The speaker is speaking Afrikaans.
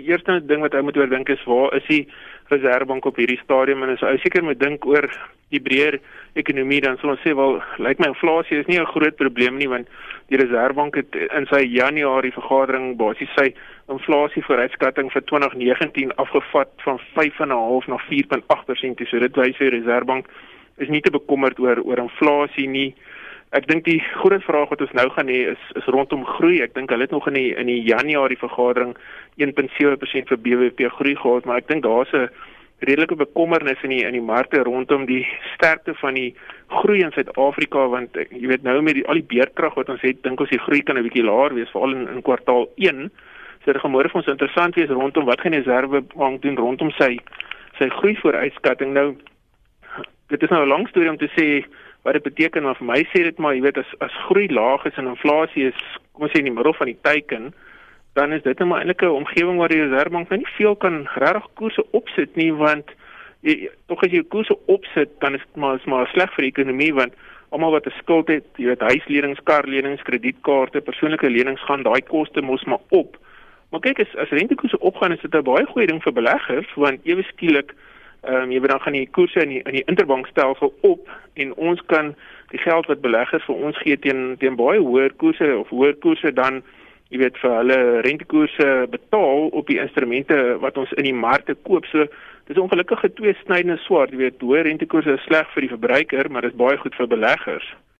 die eerste ding wat ou moet oordink is waar is die Reservebank op hierdie stadium en as ou seker moet dink oor die breër ekonomie dan sal ons sê wel lyk my inflasie is nie 'n groot probleem nie want die Reservebank het in sy Januarie vergadering basies sy inflasie vooruitskatting vir 2019 afgevat van 5.5 na 4.8%. So dit wys die Reservebank is nie te bekommerd oor oor inflasie nie. Ek dink die groot vraag wat ons nou gaan hê is is rondom groei. Ek dink hulle het nog in die in die Januarie vergadering 1.7% vir BBP groei gehad, maar ek dink daar's 'n redelike bekommernis in die in die markte rondom die sterkte van die groei in Suid-Afrika want jy weet nou met die al die beerkrag wat ons het, dink ons die groei kan 'n bietjie laer wees veral in, in kwartaal 1. So dit gaan môre vir ons interessant wees rondom wat gaan die Reservebank doen rondom sy sy groei vooruitskatting. Nou dit is nou 'n lang storie om te sê wat dit beteken maar vir my sê dit maar jy weet as as groei laag is en inflasie is kom ons sê in die middel van die teiken dan is dit net maar eintlik 'n omgewing waar die Reservebank nou nie veel kan regtig koerse opsit nie want tog as jy koerse opsit dan is dit maar is maar sleg vir die ekonomie want almal wat 'n skuld het, jy weet huislenings, karlenings, kredietkaarte, persoonlike lenings gaan daai koste mos maar op. Maar kyk as as rentekoerse opgaan is dit 'n baie goeie ding vir beleggers want ewe skielik ehm um, jy weet dan gaan die koerse in die in die interbankstelsel op en ons kan die geld wat beleggers vir ons gee teen teen baie hoër koerse of hoër koerse dan jy weet vir hulle rentekoerse betaal op die instrumente wat ons in die markte koop. So dis 'n ongelukkige tweesnydende swaard, jy weet, hoë rentekoerse is sleg vir die verbruiker, maar dit is baie goed vir beleggers.